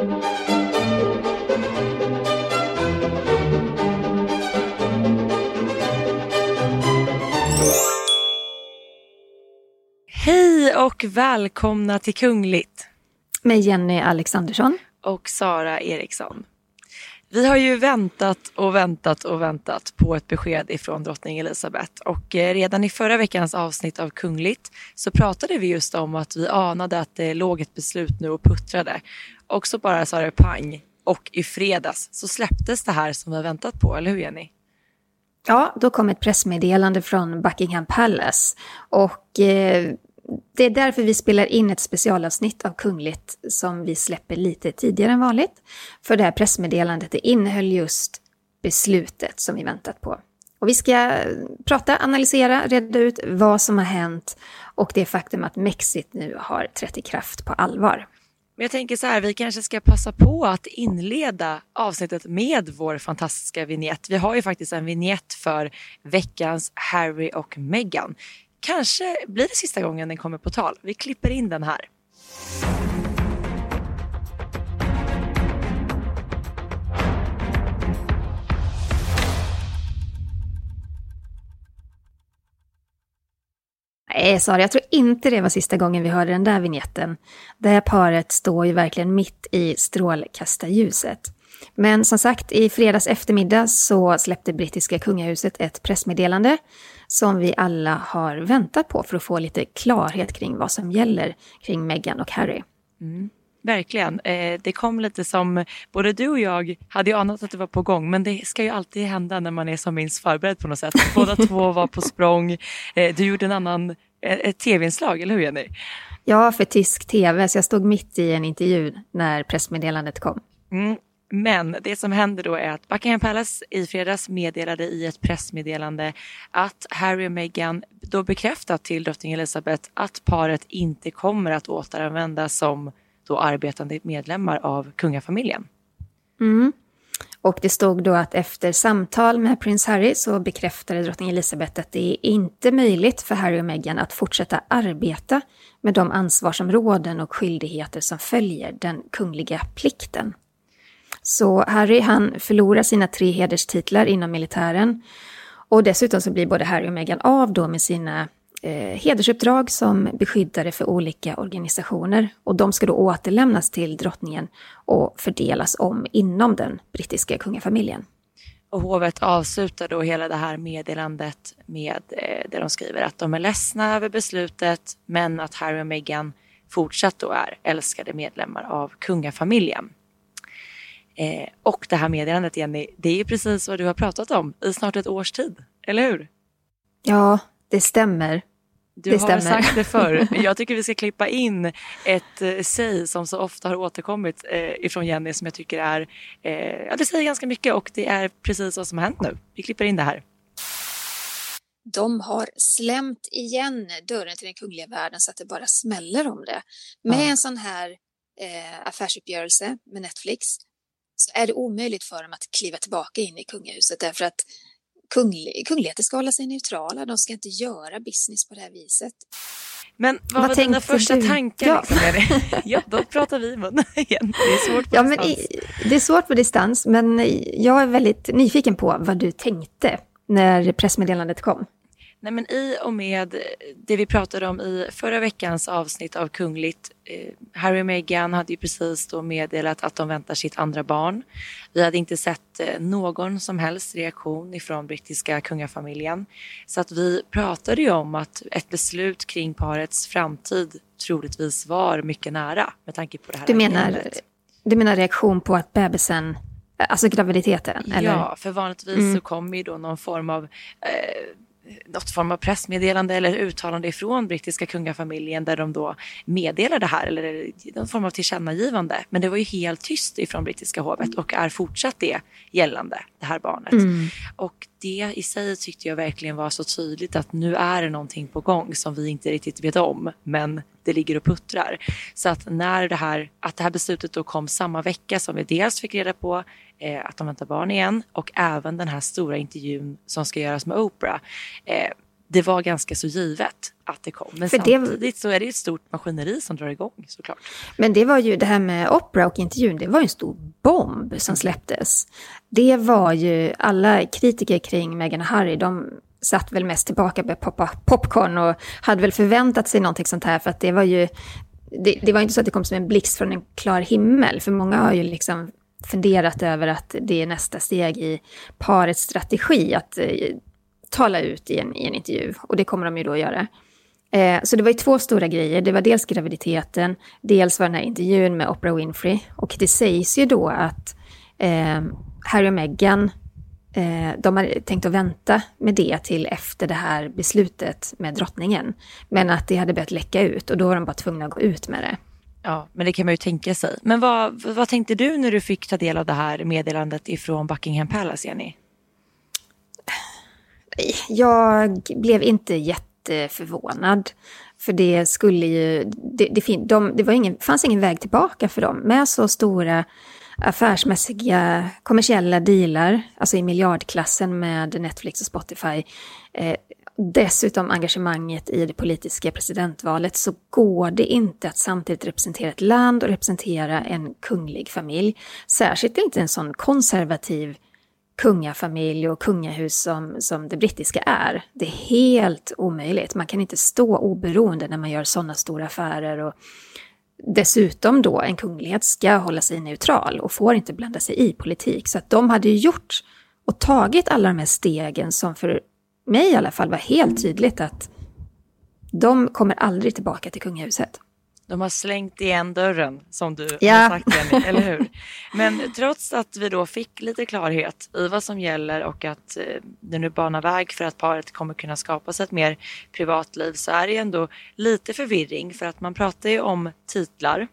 Hej och välkomna till Kungligt. Med Jenny Alexandersson. Och Sara Eriksson. Vi har ju väntat och väntat och väntat på ett besked ifrån drottning Elizabeth och eh, redan i förra veckans avsnitt av Kungligt så pratade vi just om att vi anade att det låg ett beslut nu och puttrade och så bara sa det pang och i fredags så släpptes det här som vi har väntat på, eller hur Jenny? Ja, då kom ett pressmeddelande från Buckingham Palace och eh, det är därför vi spelar in ett specialavsnitt av Kungligt som vi släpper lite tidigare än vanligt. För det här pressmeddelandet det innehöll just beslutet som vi väntat på. Och vi ska prata, analysera, reda ut vad som har hänt och det faktum att Mexit nu har trätt i kraft på allvar. Men jag tänker så här, vi kanske ska passa på att inleda avsnittet med vår fantastiska vignett. Vi har ju faktiskt en vignett för veckans Harry och Meghan. Kanske blir det sista gången den kommer på tal. Vi klipper in den här. Nej, Sara, jag tror inte det var sista gången vi hörde den där vignetten. Det här paret står ju verkligen mitt i strålkastarljuset. Men som sagt, i fredags eftermiddag så släppte brittiska kungahuset ett pressmeddelande som vi alla har väntat på för att få lite klarhet kring vad som gäller kring Meghan och Harry. Mm. Verkligen. Eh, det kom lite som, både du och jag hade ju anat att det var på gång men det ska ju alltid hända när man är som minst förberedd på något sätt. Båda två var på språng. Eh, du gjorde en annan, eh, ett tv-inslag, eller hur Jenny? Ja, för tysk tv, så jag stod mitt i en intervju när pressmeddelandet kom. Mm. Men det som händer då är att Buckingham Palace i fredags meddelade i ett pressmeddelande att Harry och Meghan då bekräftat till drottning Elizabeth att paret inte kommer att återanvändas som då arbetande medlemmar av kungafamiljen. Mm. Och det stod då att efter samtal med prins Harry så bekräftade drottning Elizabeth att det är inte möjligt för Harry och Meghan att fortsätta arbeta med de ansvarsområden och skyldigheter som följer den kungliga plikten. Så Harry han förlorar sina tre hederstitlar inom militären. Och dessutom så blir både Harry och Meghan av då med sina eh, hedersuppdrag som beskyddare för olika organisationer. Och de ska då återlämnas till drottningen och fördelas om inom den brittiska kungafamiljen. Och hovet avslutar då hela det här meddelandet med eh, det de skriver att de är ledsna över beslutet men att Harry och Meghan fortsatt då är älskade medlemmar av kungafamiljen. Eh, och det här meddelandet Jenny, det är ju precis vad du har pratat om i snart ett års tid, eller hur? Ja, det stämmer. Du det har stämmer. sagt det förr. Jag tycker vi ska klippa in ett eh, säg som så ofta har återkommit eh, ifrån Jenny som jag tycker är, eh, ja det säger ganska mycket och det är precis vad som har hänt nu. Vi klipper in det här. De har slämt igen dörren till den kungliga världen så att det bara smäller om det. Med ja. en sån här eh, affärsuppgörelse med Netflix så är det omöjligt för dem att kliva tillbaka in i kungahuset därför att kungl kungligheter ska hålla sig neutrala. De ska inte göra business på det här viset. Men vad, vad var dina första du? tankar? Ja. Liksom, ja, då pratar vi i mun igen. Det är svårt på ja, distans. Men det är svårt på distans, men jag är väldigt nyfiken på vad du tänkte när pressmeddelandet kom. Nej, men I och med det vi pratade om i förra veckans avsnitt av Kungligt. Eh, Harry och Meghan hade ju precis då meddelat att de väntar sitt andra barn. Vi hade inte sett eh, någon som helst reaktion ifrån brittiska kungafamiljen. Så att vi pratade ju om att ett beslut kring parets framtid troligtvis var mycket nära med tanke på det här. Du menar, du menar reaktion på att bebisen Alltså graviditeten? Eller? Ja, för vanligtvis mm. så kommer ju då någon form av eh, något form av pressmeddelande eller uttalande ifrån brittiska kungafamiljen där de då meddelar det här eller någon form av tillkännagivande. Men det var ju helt tyst ifrån brittiska hovet och är fortsatt det gällande det här barnet. Mm. Och det i sig tyckte jag verkligen var så tydligt att nu är det någonting på gång som vi inte riktigt vet om men det ligger och puttrar. Så att när det här, att det här beslutet då kom samma vecka som vi dels fick reda på eh, att de väntar barn igen och även den här stora intervjun som ska göras med Oprah. Eh, det var ganska så givet att det kom. Men För samtidigt det... så är det ett stort maskineri som drar igång såklart. Men det var ju det här med Opera och intervjun, det var ju en stor bomb som släpptes. Det var ju alla kritiker kring Meghan och Harry, de satt väl mest tillbaka med poppa popcorn och hade väl förväntat sig någonting sånt här för att det var ju det, det var inte så att det kom som en blixt från en klar himmel, för många har ju liksom funderat över att det är nästa steg i parets strategi att eh, tala ut i en, i en intervju. Och det kommer de ju då att göra. Eh, så det var ju två stora grejer. Det var dels graviditeten, dels var den här intervjun med Oprah Winfrey. Och det sägs ju då att eh, Harry och Meghan, eh, de har tänkt att vänta med det till efter det här beslutet med drottningen. Men att det hade börjat läcka ut och då var de bara tvungna att gå ut med det. Ja, men det kan man ju tänka sig. Men vad, vad tänkte du när du fick ta del av det här meddelandet ifrån Buckingham Palace, Jenny? Jag blev inte jätteförvånad. För det skulle ju... Det, det, de, det var ingen, fanns ingen väg tillbaka för dem. Med så stora affärsmässiga kommersiella dealar, alltså i miljardklassen med Netflix och Spotify, eh, dessutom engagemanget i det politiska presidentvalet så går det inte att samtidigt representera ett land och representera en kunglig familj. Särskilt inte en sån konservativ kungafamilj och kungahus som, som det brittiska är. Det är helt omöjligt. Man kan inte stå oberoende när man gör sådana stora affärer. Och dessutom då, en kunglighet ska hålla sig neutral och får inte blanda sig i politik. Så att de hade ju gjort och tagit alla de här stegen som för mig i alla fall var helt tydligt att de kommer aldrig tillbaka till kungahuset. De har slängt igen dörren som du ja. har sagt Jenny, eller hur? Men trots att vi då fick lite klarhet i vad som gäller och att eh, det nu banar väg för att paret kommer kunna skapa sig ett mer privatliv så är det ändå lite förvirring för att man pratar ju om titlar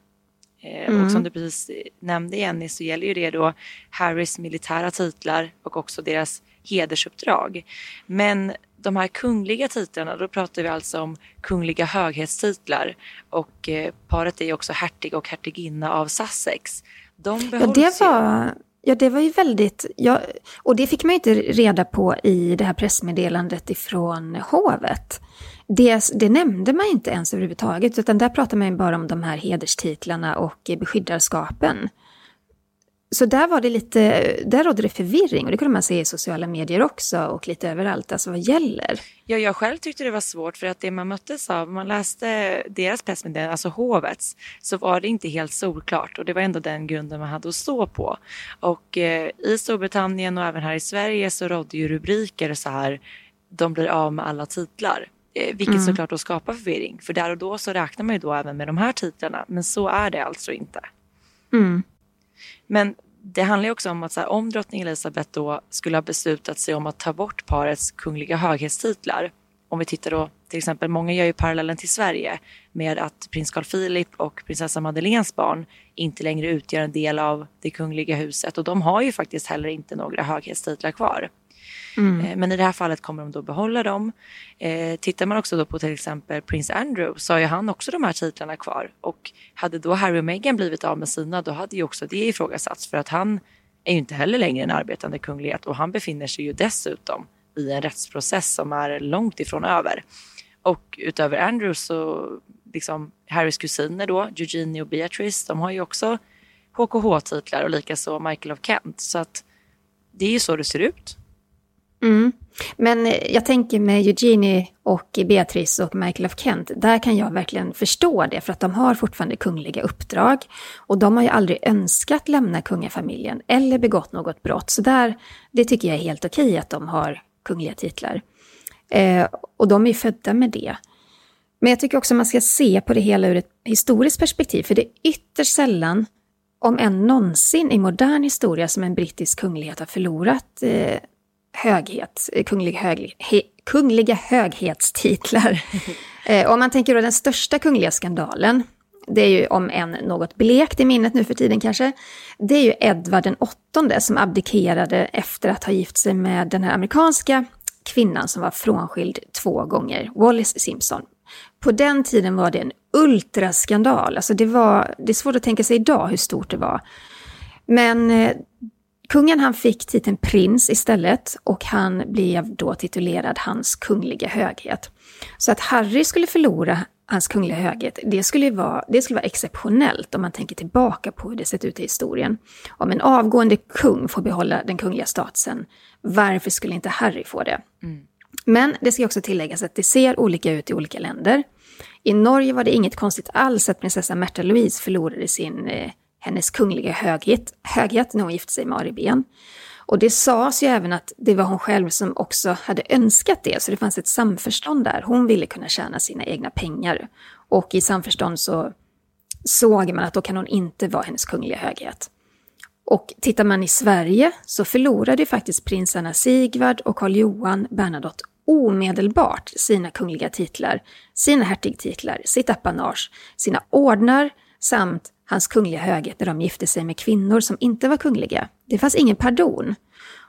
Mm. Och som du precis nämnde Jenny så gäller ju det då Harrys militära titlar och också deras hedersuppdrag. Men de här kungliga titlarna, då pratar vi alltså om kungliga höghetstitlar och eh, paret är ju också hertig och hertiginna av Sussex. De ja, det var, ja, det var ju väldigt, ja, och det fick man ju inte reda på i det här pressmeddelandet ifrån hovet. Det, det nämnde man inte ens överhuvudtaget, utan där pratar man ju bara om de här hederstitlarna och beskyddarskapen. Så där var det lite, där rådde det förvirring och det kunde man se i sociala medier också och lite överallt, alltså vad gäller. Ja, jag själv tyckte det var svårt för att det man möttes av, man läste deras pressmeddelande, alltså hovets, så var det inte helt solklart och det var ändå den grunden man hade att stå på. Och eh, i Storbritannien och även här i Sverige så rådde ju rubriker så här, de blir av med alla titlar. Eh, vilket mm. såklart då skapar förvirring, för där och då så räknar man ju då även med de här titlarna, men så är det alltså inte. Mm. Men det handlar ju också om att så här, om drottning Elizabeth då skulle ha beslutat sig om att ta bort parets kungliga höghetstitlar. Om vi tittar då till exempel, många gör ju parallellen till Sverige med att prins Carl Philip och prinsessa Madeleines barn inte längre utgör en del av det kungliga huset och de har ju faktiskt heller inte några höghetstitlar kvar. Mm. Eh, men i det här fallet kommer de då behålla dem. Eh, tittar man också då på till exempel prins Andrew så har ju han också de här titlarna kvar. Och hade då Harry och Meghan blivit av med sina då hade ju också det ifrågasatts för att han är ju inte heller längre en arbetande kunglighet och han befinner sig ju dessutom i en rättsprocess som är långt ifrån över. Och utöver Andrew så liksom Harrys kusiner då, Eugenie och Beatrice, de har ju också HKH-titlar och likaså Michael of Kent. Så att det är ju så det ser ut. Mm. Men jag tänker med Eugenie och Beatrice och Michael of Kent, där kan jag verkligen förstå det, för att de har fortfarande kungliga uppdrag. Och de har ju aldrig önskat lämna kungafamiljen eller begått något brott. Så där, det tycker jag är helt okej att de har kungliga titlar. Eh, och de är ju födda med det. Men jag tycker också man ska se på det hela ur ett historiskt perspektiv, för det är ytterst sällan, om än någonsin i modern historia, som en brittisk kunglighet har förlorat eh, höghet, eh, kunglig hög, he, kungliga höghetstitlar. eh, om man tänker då den största kungliga skandalen, det är ju om en något blekt i minnet nu för tiden kanske, det är ju Edvard den åttonde som abdikerade efter att ha gift sig med den här amerikanska kvinnan som var frånskild två gånger, Wallis Simpson. På den tiden var det en ultraskandal, alltså det, var, det är svårt att tänka sig idag hur stort det var. Men eh, kungen han fick titeln prins istället och han blev då titulerad hans kungliga höghet. Så att Harry skulle förlora hans kungliga höghet, det skulle, vara, det skulle vara exceptionellt om man tänker tillbaka på hur det sett ut i historien. Om en avgående kung får behålla den kungliga statusen, varför skulle inte Harry få det? Mm. Men det ska också tilläggas att det ser olika ut i olika länder. I Norge var det inget konstigt alls att prinsessa Märta Louise förlorade sin, eh, hennes kungliga höghet, höghet när hon gifte sig med Ari Ben. Och det sades ju även att det var hon själv som också hade önskat det, så det fanns ett samförstånd där. Hon ville kunna tjäna sina egna pengar. Och i samförstånd så såg man att då kan hon inte vara hennes kungliga höghet. Och tittar man i Sverige så förlorade ju faktiskt prinsarna Sigvard och Karl Johan Bernadotte omedelbart sina kungliga titlar, sina hertigtitlar, sitt apanage, sina ordnar samt hans kungliga höghet när de gifte sig med kvinnor som inte var kungliga. Det fanns ingen pardon.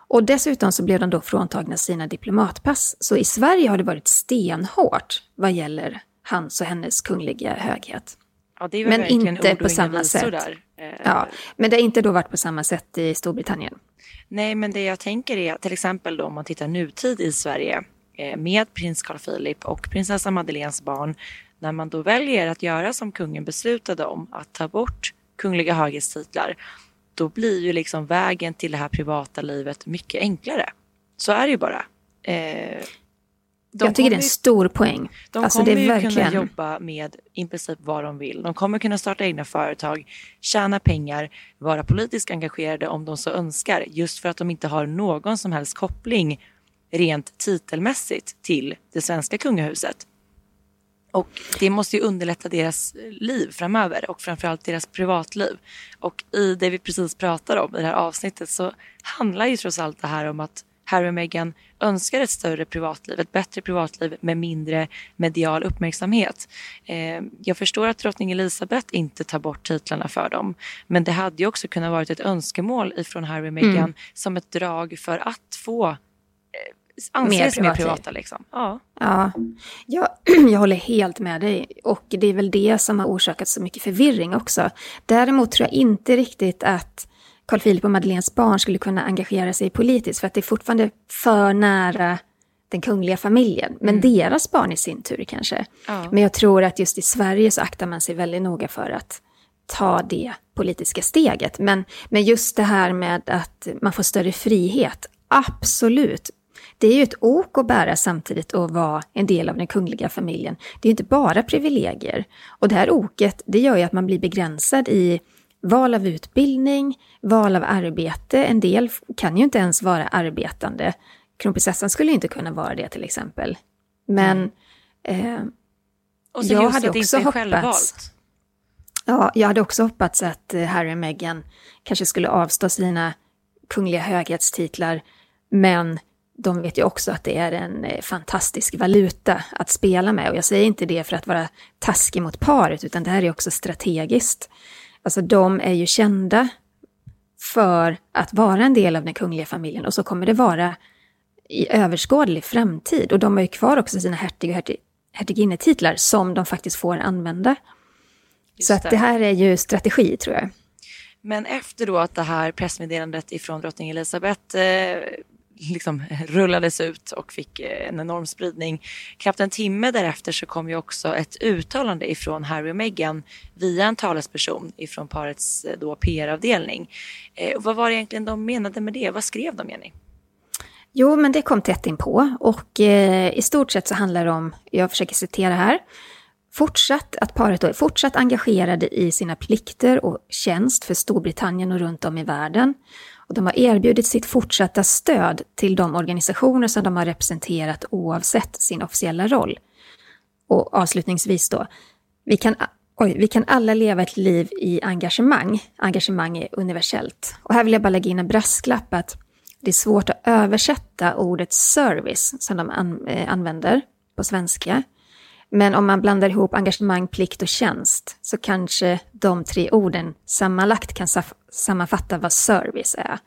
Och dessutom så blev de då fråntagna sina diplomatpass. Så i Sverige har det varit stenhårt vad gäller hans och hennes kungliga höghet. Ja, men inte på samma sätt. Där. Ja, men det har inte då varit på samma sätt i Storbritannien. Nej, men det jag tänker är till exempel då om man tittar nutid i Sverige eh, med prins Carl Philip och prinsessa Madeleines barn när man då väljer att göra som kungen beslutade om, att ta bort kungliga höghetstitlar, då blir ju liksom vägen till det här privata livet mycket enklare. Så är det ju bara. Eh, jag tycker det är en stor poäng. De alltså, kommer ju verkligen... kunna jobba med i princip vad de vill. De kommer kunna starta egna företag, tjäna pengar, vara politiskt engagerade om de så önskar, just för att de inte har någon som helst koppling rent titelmässigt till det svenska kungahuset. Och det måste ju underlätta deras liv framöver och framförallt deras privatliv. Och i det vi precis pratar om i det här avsnittet så handlar ju trots allt det här om att Harry och Meghan önskar ett större privatliv, ett bättre privatliv med mindre medial uppmärksamhet. Eh, jag förstår att drottning Elizabeth inte tar bort titlarna för dem, men det hade ju också kunnat vara ett önskemål ifrån Harry och Meghan mm. som ett drag för att få anses mer, mer privata. Liksom. Ja. Ja, jag, jag håller helt med dig. Och det är väl det som har orsakat så mycket förvirring också. Däremot tror jag inte riktigt att Carl Philip och Madeleines barn skulle kunna engagera sig politiskt, för att det är fortfarande för nära den kungliga familjen. Men mm. deras barn i sin tur kanske. Ja. Men jag tror att just i Sverige så aktar man sig väldigt noga för att ta det politiska steget. Men, men just det här med att man får större frihet, absolut det är ju ett ok att bära samtidigt och vara en del av den kungliga familjen. Det är inte bara privilegier. Och det här oket, det gör ju att man blir begränsad i val av utbildning, val av arbete. En del kan ju inte ens vara arbetande. Kronprinsessan skulle inte kunna vara det till exempel. Men eh, och så jag hade också hoppats... Ja, jag hade också hoppats att eh, Harry och Meghan kanske skulle avstå sina kungliga höghetstitlar, men de vet ju också att det är en eh, fantastisk valuta att spela med. Och jag säger inte det för att vara taskig mot paret, utan det här är också strategiskt. Alltså de är ju kända för att vara en del av den kungliga familjen och så kommer det vara i överskådlig framtid. Och de har ju kvar också sina hertig och hertig, hertiginnetitlar som de faktiskt får använda. Just så att det. det här är ju strategi tror jag. Men efter då att det här pressmeddelandet ifrån drottning Elizabeth eh, liksom eh, rullades ut och fick eh, en enorm spridning. Knappt en timme därefter så kom ju också ett uttalande ifrån Harry och Meghan via en talesperson ifrån parets eh, då PR-avdelning. Eh, vad var det egentligen de menade med det? Vad skrev de, Jenny? Jo, men det kom tätt inpå och eh, i stort sett så handlar det om, jag försöker citera här, fortsatt, att paret är fortsatt engagerade i sina plikter och tjänst för Storbritannien och runt om i världen och de har erbjudit sitt fortsatta stöd till de organisationer som de har representerat oavsett sin officiella roll. Och avslutningsvis då, vi kan, oj, vi kan alla leva ett liv i engagemang. Engagemang är universellt. Och här vill jag bara lägga in en brasklapp att det är svårt att översätta ordet service som de an, eh, använder på svenska. Men om man blandar ihop engagemang, plikt och tjänst så kanske de tre orden sammanlagt kan sammanfatta vad service är.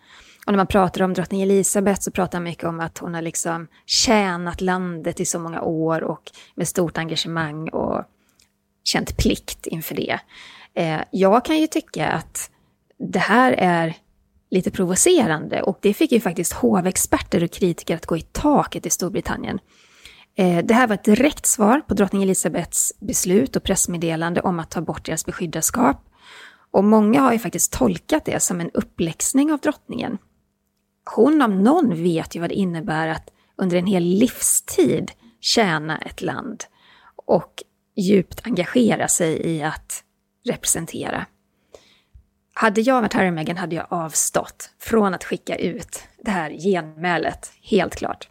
Och när man pratar om drottning Elisabeth så pratar man mycket om att hon har liksom tjänat landet i så många år och med stort engagemang och känt plikt inför det. Eh, jag kan ju tycka att det här är lite provocerande och det fick ju faktiskt hovexperter och kritiker att gå i taket i Storbritannien. Eh, det här var ett direkt svar på drottning Elisabeths beslut och pressmeddelande om att ta bort deras beskyddarskap. Och många har ju faktiskt tolkat det som en uppläxning av drottningen. Hon om någon vet ju vad det innebär att under en hel livstid tjäna ett land och djupt engagera sig i att representera. Hade jag varit Harry och Meghan hade jag avstått från att skicka ut det här genmälet, helt klart.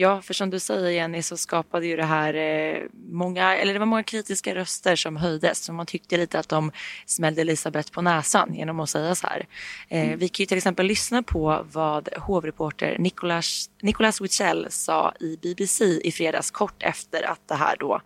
Ja, för som du säger Jenny så skapade ju det här eh, många, eller det var många kritiska röster som höjdes. Så man tyckte lite att de smällde Elisabeth på näsan genom att säga så här. Eh, mm. Vi kan ju till exempel lyssna på vad hovreporter Nicolas, Nicolas Wichell sa i BBC i fredags kort efter att det här då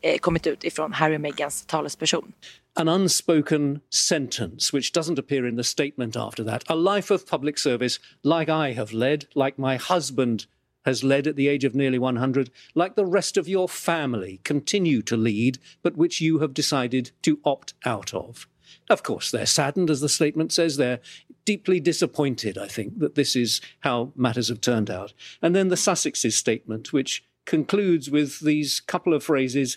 eh, kommit ut ifrån Harry och Meghans talesperson. an unspoken sentence which doesn't appear in the statement after that. A life of public service like I have led, like my husband has led at the age of nearly 100, like the rest of your family continue to lead, but which you have decided to opt out of. Of course, they're saddened, as the statement says. They're deeply disappointed, I think, that this is how matters have turned out. And then the Sussex's statement, which concludes with these couple of phrases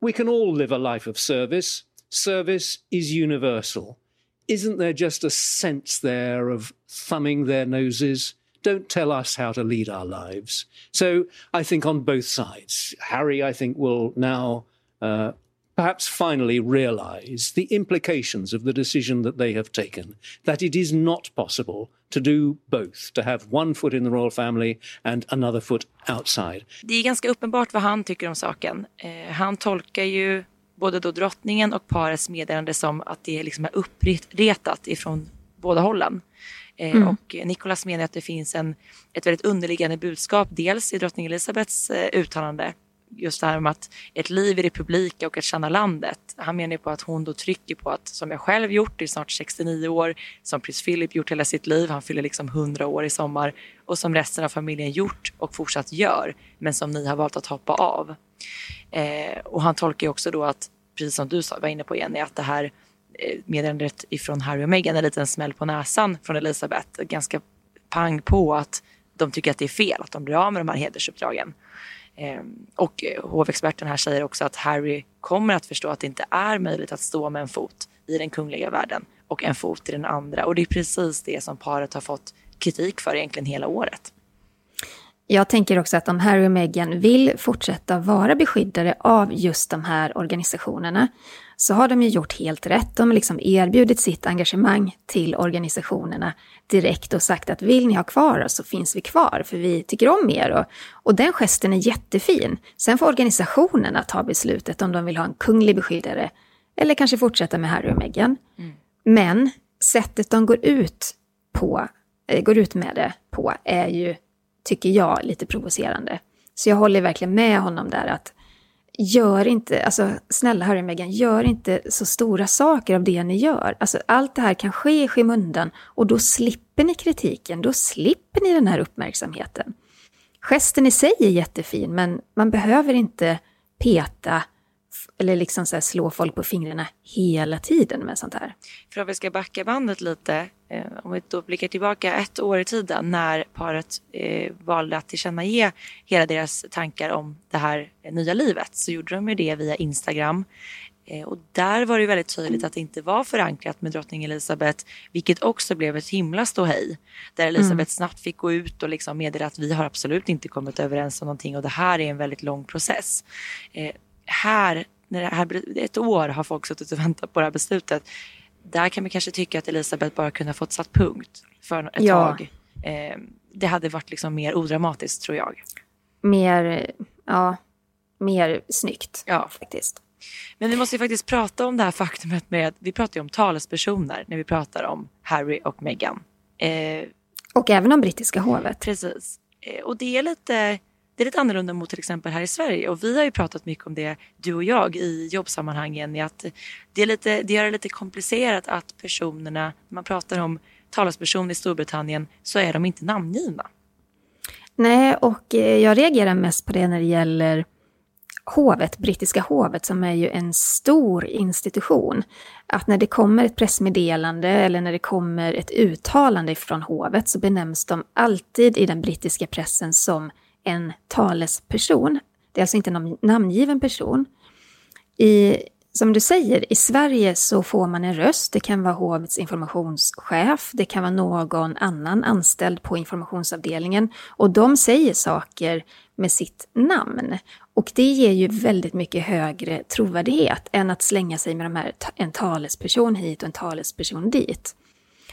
We can all live a life of service. Service is universal. Isn't there just a sense there of thumbing their noses? Don't tell us how to lead our lives. So I think on both sides, Harry, I think, will now uh, perhaps finally realize the implications of the decision that they have taken, that it is not possible to do both, to have one foot in the royal family and another foot outside. Det är ganska uppenbart vad han tycker om saken. Eh, han tolkar ju både då drottningen och parets meddelande som att det liksom är uppretat ifrån båda hållen. Eh, mm. Och Nicolas menar att det finns en, ett väldigt underliggande budskap, dels i drottning Elizabeths eh, uttalande, just det här om att ett liv i republik och att tjäna landet. Han menar på att hon då trycker på att, som jag själv gjort i snart 69 år, som prins Philip gjort hela sitt liv, han fyller liksom 100 år i sommar, och som resten av familjen gjort och fortsatt gör, men som ni har valt att hoppa av. Eh, och han tolkar ju också då att, precis som du var inne på Jenny, att det här Eh, meddelandet ifrån Harry och Meghan en liten smäll på näsan från Elisabeth. Ganska pang på att de tycker att det är fel att de blir av med de här hedersuppdragen. Ehm, och eh, hovexperten här säger också att Harry kommer att förstå att det inte är möjligt att stå med en fot i den kungliga världen och en fot i den andra. Och det är precis det som paret har fått kritik för egentligen hela året. Jag tänker också att om Harry och Meghan vill fortsätta vara beskyddare av just de här organisationerna så har de ju gjort helt rätt. De har liksom erbjudit sitt engagemang till organisationerna direkt och sagt att vill ni ha kvar oss så finns vi kvar för vi tycker om er. Och, och den gesten är jättefin. Sen får organisationerna ta beslutet om de vill ha en kunglig beskyddare eller kanske fortsätta med Harry och Meghan. Mm. Men sättet de går ut, på, äh, går ut med det på är ju, tycker jag, lite provocerande. Så jag håller verkligen med honom där att gör inte, alltså snälla Harry och Meghan, gör inte så stora saker av det ni gör. Alltså allt det här kan ske i skymundan och då slipper ni kritiken, då slipper ni den här uppmärksamheten. Gesten i sig är jättefin, men man behöver inte peta eller liksom så slå folk på fingrarna hela tiden med sånt här. För om vi ska backa bandet lite, eh, om vi då blickar tillbaka ett år i tiden när paret eh, valde att tillkännage hela deras tankar om det här nya livet så gjorde de ju det via Instagram. Eh, och där var det väldigt tydligt att det inte var förankrat med drottning Elizabeth, vilket också blev ett himla ståhej. Där Elizabeth mm. snabbt fick gå ut och liksom meddela att vi har absolut inte kommit överens om någonting och det här är en väldigt lång process. Eh, här när det här, ett år har folk suttit och väntat på det här beslutet. Där kan man kanske tycka att Elisabeth bara kunde ha fått satt punkt för ett ja. tag. Eh, det hade varit liksom mer odramatiskt tror jag. Mer, ja, mer snyggt ja. faktiskt. Men vi måste ju faktiskt prata om det här faktumet med, vi pratar ju om talespersoner när vi pratar om Harry och Meghan. Eh, och även om brittiska hovet. Precis. Eh, och det är lite det är lite annorlunda mot till exempel här i Sverige och vi har ju pratat mycket om det, du och jag, i jobbsammanhangen. I att det, är lite, det gör det lite komplicerat att personerna, när man pratar om talesperson i Storbritannien, så är de inte namngivna. Nej, och eh, jag reagerar mest på det när det gäller hovet, brittiska hovet, som är ju en stor institution, att när det kommer ett pressmeddelande eller när det kommer ett uttalande från hovet så benämns de alltid i den brittiska pressen som en talesperson. Det är alltså inte någon namngiven person. I, som du säger, i Sverige så får man en röst. Det kan vara hovets informationschef, det kan vara någon annan anställd på informationsavdelningen och de säger saker med sitt namn. Och det ger ju väldigt mycket högre trovärdighet än att slänga sig med de här, en talesperson hit och en talesperson dit.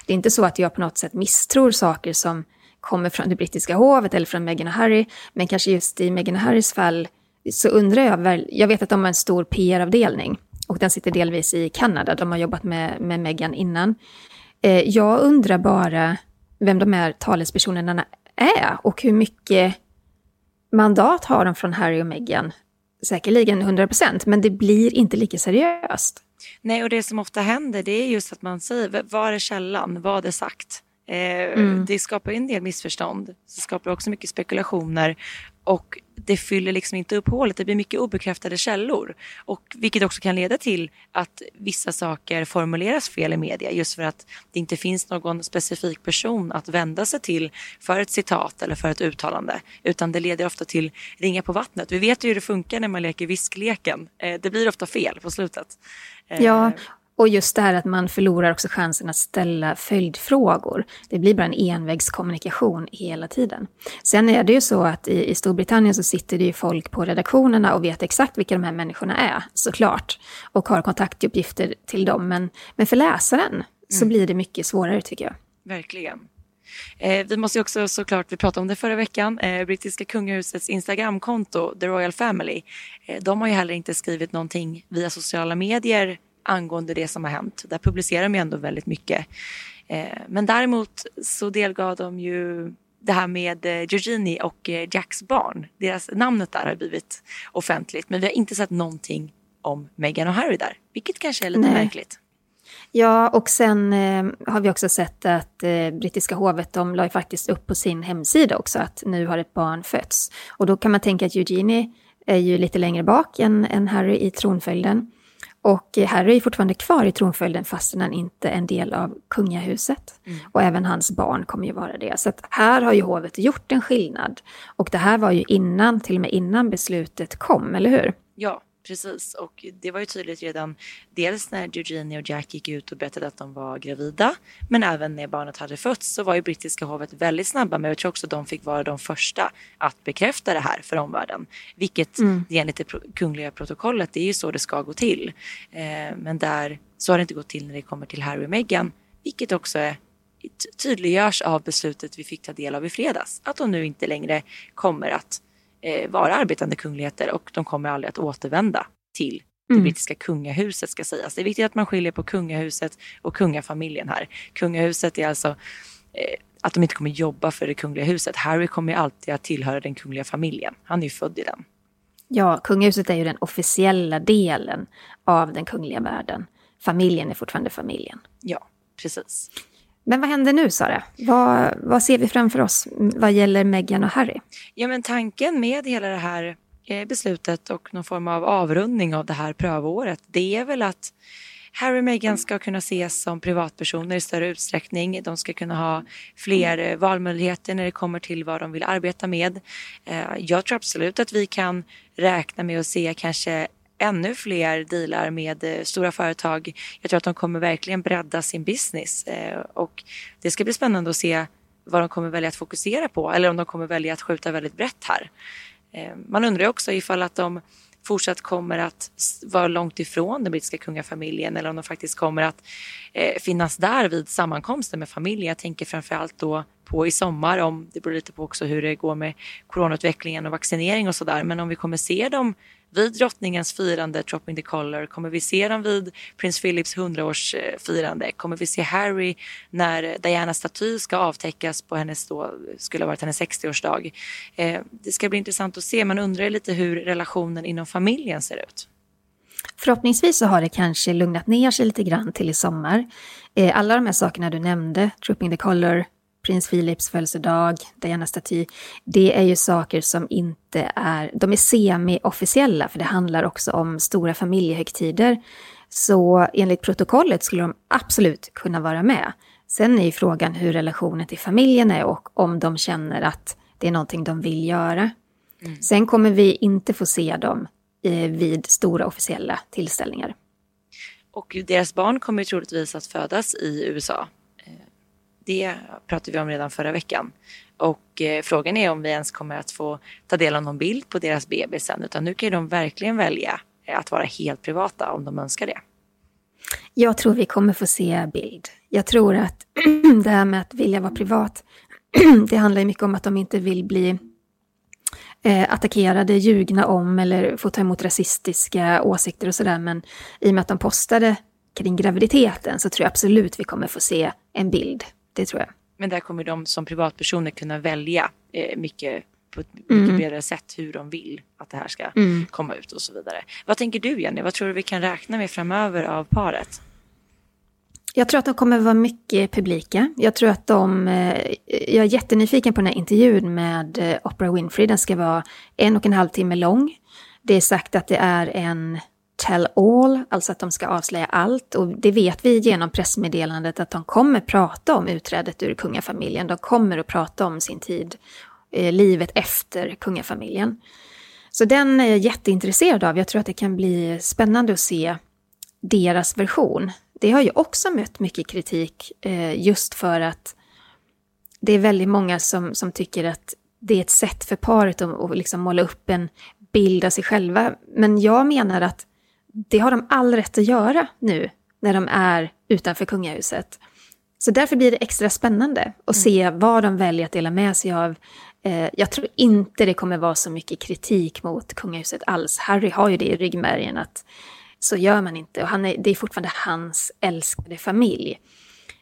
Det är inte så att jag på något sätt misstror saker som kommer från det brittiska hovet eller från Meghan och Harry, men kanske just i Meghan och Harrys fall så undrar jag väl, jag vet att de har en stor PR-avdelning och den sitter delvis i Kanada, de har jobbat med, med Meghan innan. Eh, jag undrar bara vem de här talespersonerna är och hur mycket mandat har de från Harry och Meghan. Säkerligen 100 procent, men det blir inte lika seriöst. Nej, och det som ofta händer det är just att man säger, var är källan, vad är sagt? Eh, mm. Det skapar en del missförstånd. Det skapar också mycket spekulationer och det fyller liksom inte upp hålet. Det blir mycket obekräftade källor. Och vilket också kan leda till att vissa saker formuleras fel i media just för att det inte finns någon specifik person att vända sig till för ett citat eller för ett uttalande. Utan det leder ofta till ringa på vattnet. Vi vet ju hur det funkar när man leker viskleken. Eh, det blir ofta fel på slutet. Ja, eh, och just det här att man förlorar också chansen att ställa följdfrågor. Det blir bara en envägskommunikation hela tiden. Sen är det ju så att i, i Storbritannien så sitter det ju folk på redaktionerna och vet exakt vilka de här människorna är, såklart. Och har kontaktuppgifter till dem. Men, men för läsaren mm. så blir det mycket svårare tycker jag. Verkligen. Eh, vi måste också såklart, vi pratade om det förra veckan, eh, brittiska kungahusets Instagramkonto, The Royal Family. Eh, de har ju heller inte skrivit någonting via sociala medier angående det som har hänt. Där publicerar de ju ändå väldigt mycket. Eh, men däremot så delgav de ju det här med eh, Georgini och eh, Jacks barn. Deras namnet där har blivit offentligt men vi har inte sett någonting om Meghan och Harry där, vilket kanske är lite Nej. märkligt. Ja, och sen eh, har vi också sett att eh, brittiska hovet, de la ju faktiskt upp på sin hemsida också att nu har ett barn fötts. Och då kan man tänka att Eugenie är ju lite längre bak än, än Harry i tronföljden. Och Harry är fortfarande kvar i tronföljden fastän han inte är en del av kungahuset. Mm. Och även hans barn kommer ju vara det. Så att här har ju hovet gjort en skillnad. Och det här var ju innan, till och med innan beslutet kom, eller hur? Ja, Precis, och det var ju tydligt redan dels när Eugenie och Jack gick ut och berättade att de var gravida, men även när barnet hade fötts så var ju brittiska hovet väldigt snabba med, jag tror också de fick vara de första att bekräfta det här för omvärlden. Vilket mm. enligt det kungliga protokollet, det är ju så det ska gå till. Eh, men där, så har det inte gått till när det kommer till Harry och Meghan, vilket också är tydliggörs av beslutet vi fick ta del av i fredags. Att de nu inte längre kommer att eh, vara arbetande kungligheter och de kommer aldrig att återvända till det mm. brittiska kungahuset ska sägas. Det är viktigt att man skiljer på kungahuset och kungafamiljen här. Kungahuset är alltså eh, att de inte kommer jobba för det kungliga huset. Harry kommer alltid att tillhöra den kungliga familjen. Han är ju född i den. Ja, kungahuset är ju den officiella delen av den kungliga världen. Familjen är fortfarande familjen. Ja, precis. Men vad händer nu Sara? Vad, vad ser vi framför oss vad gäller Meghan och Harry? Ja men tanken med hela det här eh, beslutet och någon form av avrundning av det här prövåret det är väl att Harry och Meghan ska kunna ses som privatpersoner i större utsträckning. De ska kunna ha fler eh, valmöjligheter när det kommer till vad de vill arbeta med. Eh, jag tror absolut att vi kan räkna med att se kanske ännu fler dealar med eh, stora företag. Jag tror att de kommer verkligen bredda sin business eh, och det ska bli spännande att se vad de kommer välja att fokusera på eller om de kommer välja att skjuta väldigt brett här. Eh, man undrar också ifall att de fortsatt kommer att vara långt ifrån den brittiska kungafamiljen eller om de faktiskt kommer att eh, finnas där vid sammankomsten med familjen. Jag tänker framförallt då på i sommar, om det beror lite på också hur det går med coronautvecklingen och vaccinering och sådär. Men om vi kommer se dem vid drottningens firande Dropping the Collar? Kommer vi se dem vid prins Philips 100-årsfirande? Eh, kommer vi se Harry när eh, Dianas staty ska avtäckas på hennes då, skulle ha varit hennes 60-årsdag? Eh, det ska bli intressant att se. Man undrar lite hur relationen inom familjen ser ut. Förhoppningsvis så har det kanske lugnat ner sig lite grann till i sommar. Eh, alla de här sakerna du nämnde, Trooping the Collar, prins Philips födelsedag, Diana-staty, det är ju saker som inte är, de är semi-officiella, för det handlar också om stora familjehögtider. Så enligt protokollet skulle de absolut kunna vara med. Sen är ju frågan hur relationen till familjen är och om de känner att det är någonting de vill göra. Mm. Sen kommer vi inte få se dem eh, vid stora officiella tillställningar. Och deras barn kommer troligtvis att födas i USA. Det pratade vi om redan förra veckan. Och eh, frågan är om vi ens kommer att få ta del av någon bild på deras bebis sen, utan nu kan de verkligen välja eh, att vara helt privata om de önskar det. Jag tror vi kommer få se bild. Jag tror att det här med att vilja vara privat, det handlar mycket om att de inte vill bli eh, attackerade, ljugna om eller få ta emot rasistiska åsikter och sådär. Men i och med att de postade kring graviditeten så tror jag absolut vi kommer få se en bild. Det tror jag. Men där kommer de som privatpersoner kunna välja eh, mycket på ett mycket mm. bredare sätt hur de vill att det här ska mm. komma ut och så vidare. Vad tänker du Jenny? Vad tror du vi kan räkna med framöver av paret? Jag tror att de kommer vara mycket publika. Jag tror att de... Eh, jag är jättenyfiken på den här intervjun med eh, Oprah Winfrey. Den ska vara en och en halv timme lång. Det är sagt att det är en tell all, alltså att de ska avslöja allt. Och det vet vi genom pressmeddelandet att de kommer prata om utträdet ur kungafamiljen. De kommer att prata om sin tid, eh, livet efter kungafamiljen. Så den är jag jätteintresserad av. Jag tror att det kan bli spännande att se deras version det har ju också mött mycket kritik eh, just för att det är väldigt många som, som tycker att det är ett sätt för paret att, att liksom måla upp en bild av sig själva. Men jag menar att det har de all rätt att göra nu när de är utanför kungahuset. Så därför blir det extra spännande att mm. se vad de väljer att dela med sig av. Eh, jag tror inte det kommer vara så mycket kritik mot kungahuset alls. Harry har ju det i ryggmärgen att så gör man inte. Och han är, det är fortfarande hans älskade familj.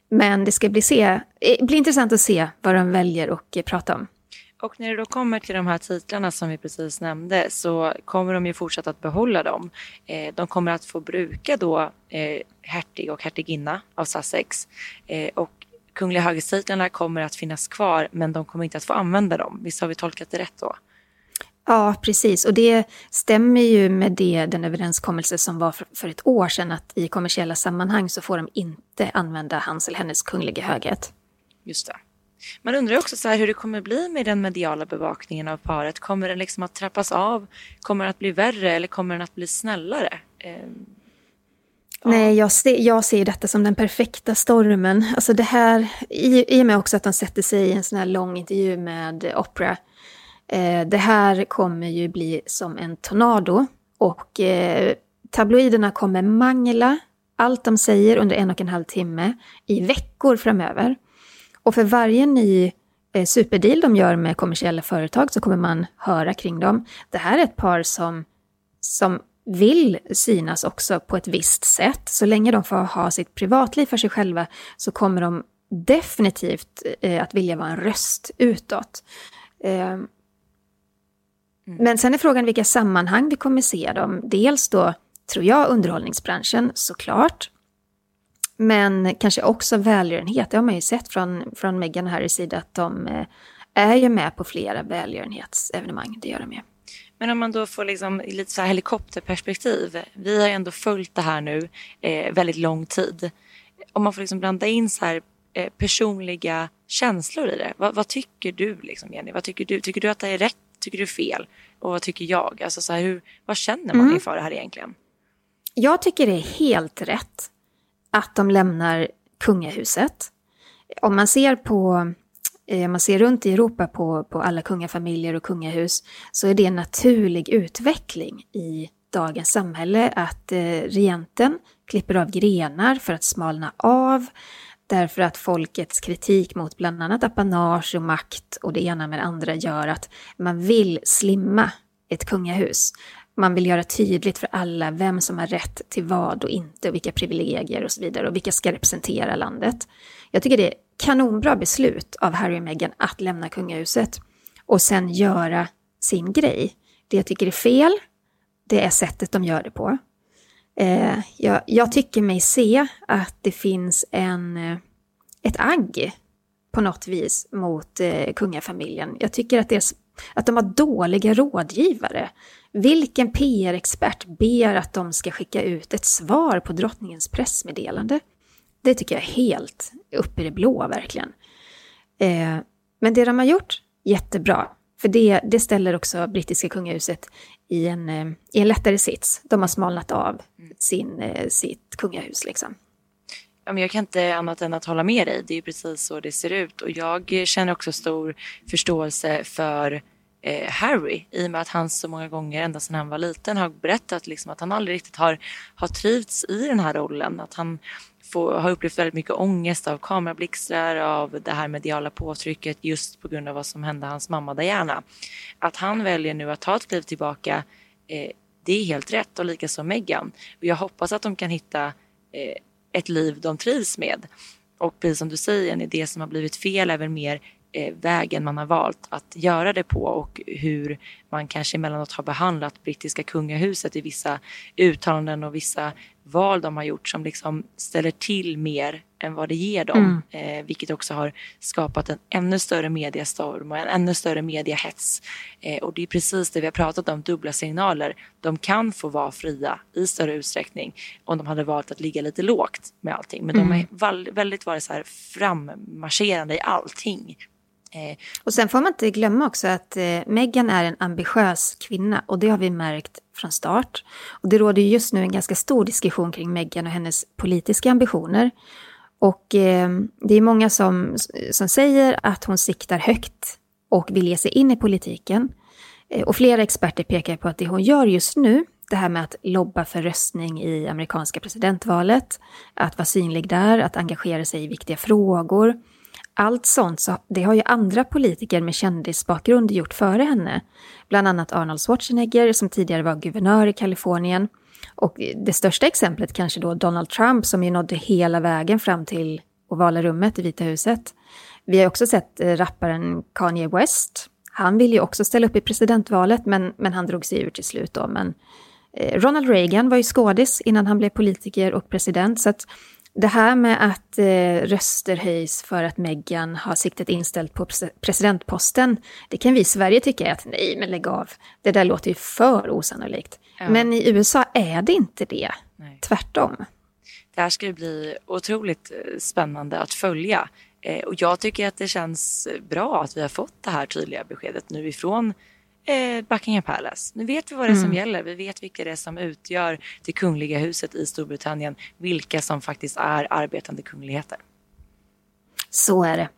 Men det ska bli, se, eh, bli intressant att se vad de väljer att eh, prata om. Och när det då kommer till de här titlarna som vi precis nämnde så kommer de ju fortsätta att behålla dem. Eh, de kommer att få bruka då hertig och hertiginna av Sussex. och kungliga höghetstitlarna kommer att finnas kvar men de kommer inte att få använda dem. Visst har vi tolkat det rätt då? Ja, precis. Och det stämmer ju med det, den överenskommelse som var för, för ett år sedan att i kommersiella sammanhang så får de inte använda hans eller hennes kungliga höghet. Just det. Man undrar också så här hur det kommer bli med den mediala bevakningen av paret. Kommer den liksom att trappas av? Kommer den att bli värre eller kommer den att bli snällare? Eh, ja. Nej, jag ser, jag ser detta som den perfekta stormen. Alltså det här, i, i och med också att de sätter sig i en sån här lång intervju med Opera, Eh, det här kommer ju bli som en tornado och eh, tabloiderna kommer mangla allt de säger under en och en halv timme i veckor framöver. Och för varje ny eh, superdeal de gör med kommersiella företag så kommer man höra kring dem. Det här är ett par som, som vill synas också på ett visst sätt. Så länge de får ha sitt privatliv för sig själva så kommer de definitivt eh, att vilja vara en röst utåt. Eh. Men sen är frågan vilka sammanhang vi kommer se dem. Dels då, tror jag, underhållningsbranschen såklart. Men kanske också välgörenhet. Det har man ju sett från, från Meghan och Harrys sida att de eh, är ju med på flera välgörenhetsevenemang. Det gör de ju. Men om man då får liksom lite så helikopterperspektiv. Vi har ändå följt det här nu eh, väldigt lång tid. Om man får liksom blanda in så här eh, personliga känslor i det. Va, vad tycker du liksom Jenny? Vad tycker du? Tycker du att det är rätt tycker du fel? Och vad tycker jag? Alltså så här, hur, vad känner man mm. inför det här egentligen? Jag tycker det är helt rätt att de lämnar kungahuset. Om man ser på eh, man ser runt i Europa på, på alla kungafamiljer och kungahus så är det en naturlig utveckling i dagens samhälle att eh, regenten klipper av grenar för att smalna av, Därför att folkets kritik mot bland annat apanage och makt och det ena med det andra gör att man vill slimma ett kungahus. Man vill göra tydligt för alla vem som har rätt till vad och inte och vilka privilegier och så vidare och vilka ska representera landet. Jag tycker det är kanonbra beslut av Harry och Meghan att lämna kungahuset och sen göra sin grej. Det jag tycker är fel, det är sättet de gör det på. Eh, jag, jag, tycker mig se att det finns en, eh, ett agg på något vis mot eh, kungafamiljen. Jag tycker att, det är, att de har dåliga rådgivare. Vilken PR-expert ber att de ska skicka ut ett svar på drottningens pressmeddelande? Det tycker jag är helt upp i det blå verkligen. Eh, men det de har gjort, jättebra. För det, det ställer också brittiska kungahuset i en, eh, i en lättare sits. De har smalnat av sin, eh, sitt kungahus liksom. Ja, men jag kan inte annat än att hålla med dig. Det är precis så det ser ut. Och jag känner också stor förståelse för eh, Harry i och med att han så många gånger ända sedan han var liten har berättat liksom att han aldrig riktigt har, har trivts i den här rollen. Att han får, har upplevt väldigt mycket ångest av kamerablixtar, av det här mediala påtrycket just på grund av vad som hände hans mamma Diana. Att han väljer nu att ta ett kliv tillbaka, eh, det är helt rätt och likaså Meghan. Och jag hoppas att de kan hitta eh, ett liv de trivs med. Och precis som du säger, en idé som har blivit fel är väl mer vägen man har valt att göra det på och hur man kanske emellanåt har behandlat brittiska kungahuset i vissa uttalanden och vissa val de har gjort som liksom ställer till mer än vad det ger dem. Mm. Eh, vilket också har skapat en ännu större mediastorm och en ännu större mediahets. Eh, och det är precis det vi har pratat om, dubbla signaler. De kan få vara fria i större utsträckning om de hade valt att ligga lite lågt med allting. Men mm. de har väldigt varit så här frammarscherande i allting. Eh, och sen får man inte glömma också att eh, Meghan är en ambitiös kvinna och det har vi märkt från start. Och det råder just nu en ganska stor diskussion kring Meghan och hennes politiska ambitioner. Och eh, det är många som, som säger att hon siktar högt och vill ge sig in i politiken. Eh, och flera experter pekar på att det hon gör just nu, det här med att lobba för röstning i amerikanska presidentvalet, att vara synlig där, att engagera sig i viktiga frågor, allt sånt, så det har ju andra politiker med kändisbakgrund gjort före henne. Bland annat Arnold Schwarzenegger som tidigare var guvernör i Kalifornien. Och det största exemplet kanske då Donald Trump som ju nådde hela vägen fram till ovala rummet i Vita huset. Vi har också sett eh, rapparen Kanye West. Han ville ju också ställa upp i presidentvalet men, men han drog sig ur till slut då. Men eh, Ronald Reagan var ju skådis innan han blev politiker och president så att det här med att eh, röster höjs för att Meghan har siktet inställt på presidentposten, det kan vi i Sverige tycka är att nej, men lägg av. Det där låter ju för osannolikt. Ja. Men i USA är det inte det. Nej. Tvärtom. Det här ska bli otroligt eh, spännande att följa. Eh, och jag tycker att det känns bra att vi har fått det här tydliga beskedet nu ifrån eh, Buckingham Palace. Nu vet vi vad det är som mm. gäller. Vi vet vilka det är som utgör det kungliga huset i Storbritannien. Vilka som faktiskt är arbetande kungligheter. Så är det.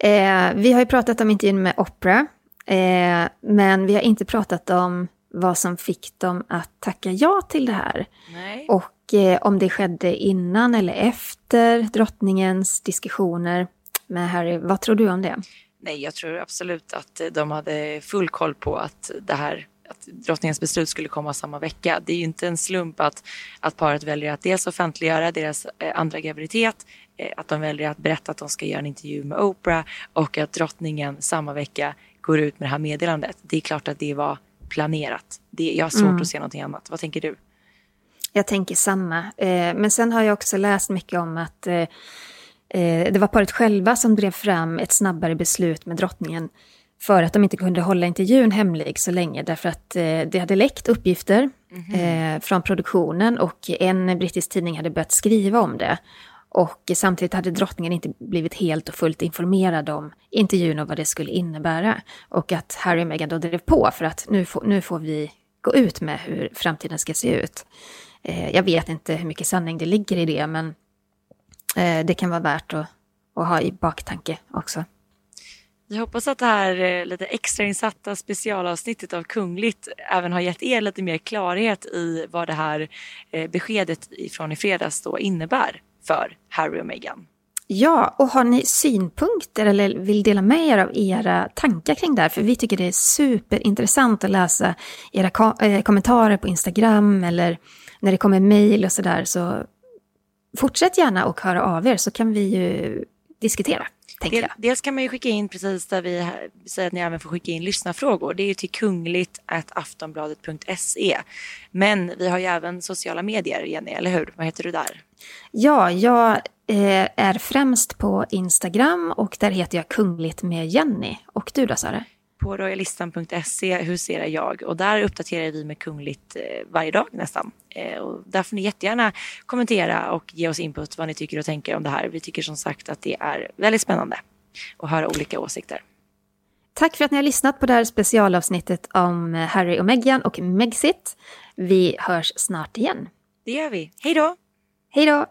Eh, vi har ju pratat om intervjun med Oprah. Eh, men vi har inte pratat om vad som fick dem att tacka ja till det här. Nej. Och eh, om det skedde innan eller efter drottningens diskussioner med Harry. Vad tror du om det? Nej, jag tror absolut att de hade full koll på att det här att drottningens beslut skulle komma samma vecka. Det är ju inte en slump att, att paret väljer att dels offentliggöra deras eh, andra graviditet, eh, att de väljer att berätta att de ska göra en intervju med Oprah och att drottningen samma vecka går ut med det här meddelandet. Det är klart att det var planerat. Det, jag har svårt mm. att se någonting annat. Vad tänker du? Jag tänker samma. Eh, men sen har jag också läst mycket om att eh, Eh, det var paret själva som drev fram ett snabbare beslut med drottningen för att de inte kunde hålla intervjun hemlig så länge därför att eh, det hade läckt uppgifter mm -hmm. från produktionen och en brittisk tidning hade börjat skriva om det. Och samtidigt hade drottningen inte blivit helt och fullt informerad om intervjun och vad det skulle innebära. Och att Harry och Meghan då drev på för att nu får, nu får vi gå ut med hur framtiden ska se ut. Jag vet inte hur mycket sanning det ligger i det, men Eh, det kan vara värt att, att ha i baktanke också. Vi hoppas att det här eh, lite extrainsatta specialavsnittet av Kungligt även har gett er lite mer klarhet i vad det här eh, beskedet från i fredags då innebär för Harry och Meghan. Ja, och har ni synpunkter eller vill dela med er av era tankar kring det här? För vi tycker det är superintressant att läsa era kommentarer på Instagram eller när det kommer mejl och sådär. Så fortsätt gärna och höra av er så kan vi ju diskutera. Del, dels kan man ju skicka in precis där vi säger att ni även får skicka in lyssnarfrågor. Det är ju till kungligt aftonbladet.se. Men vi har ju även sociala medier, Jenny, eller hur? Vad heter du där? Ja, jag eh, är främst på Instagram och där heter jag Kungligt med Jenny. Och du då Sara? På royalistan.se huserar jag och där uppdaterar vi med Kungligt eh, varje dag nästan. Eh, och där får ni jättegärna kommentera och ge oss input vad ni tycker och tänker om det här. Vi tycker som sagt att det är väldigt spännande att höra olika åsikter. Tack för att ni har lyssnat på det här specialavsnittet om Harry och Meghan och Megxit. Vi hörs snart igen. Det gör vi. Hej då! Hej då!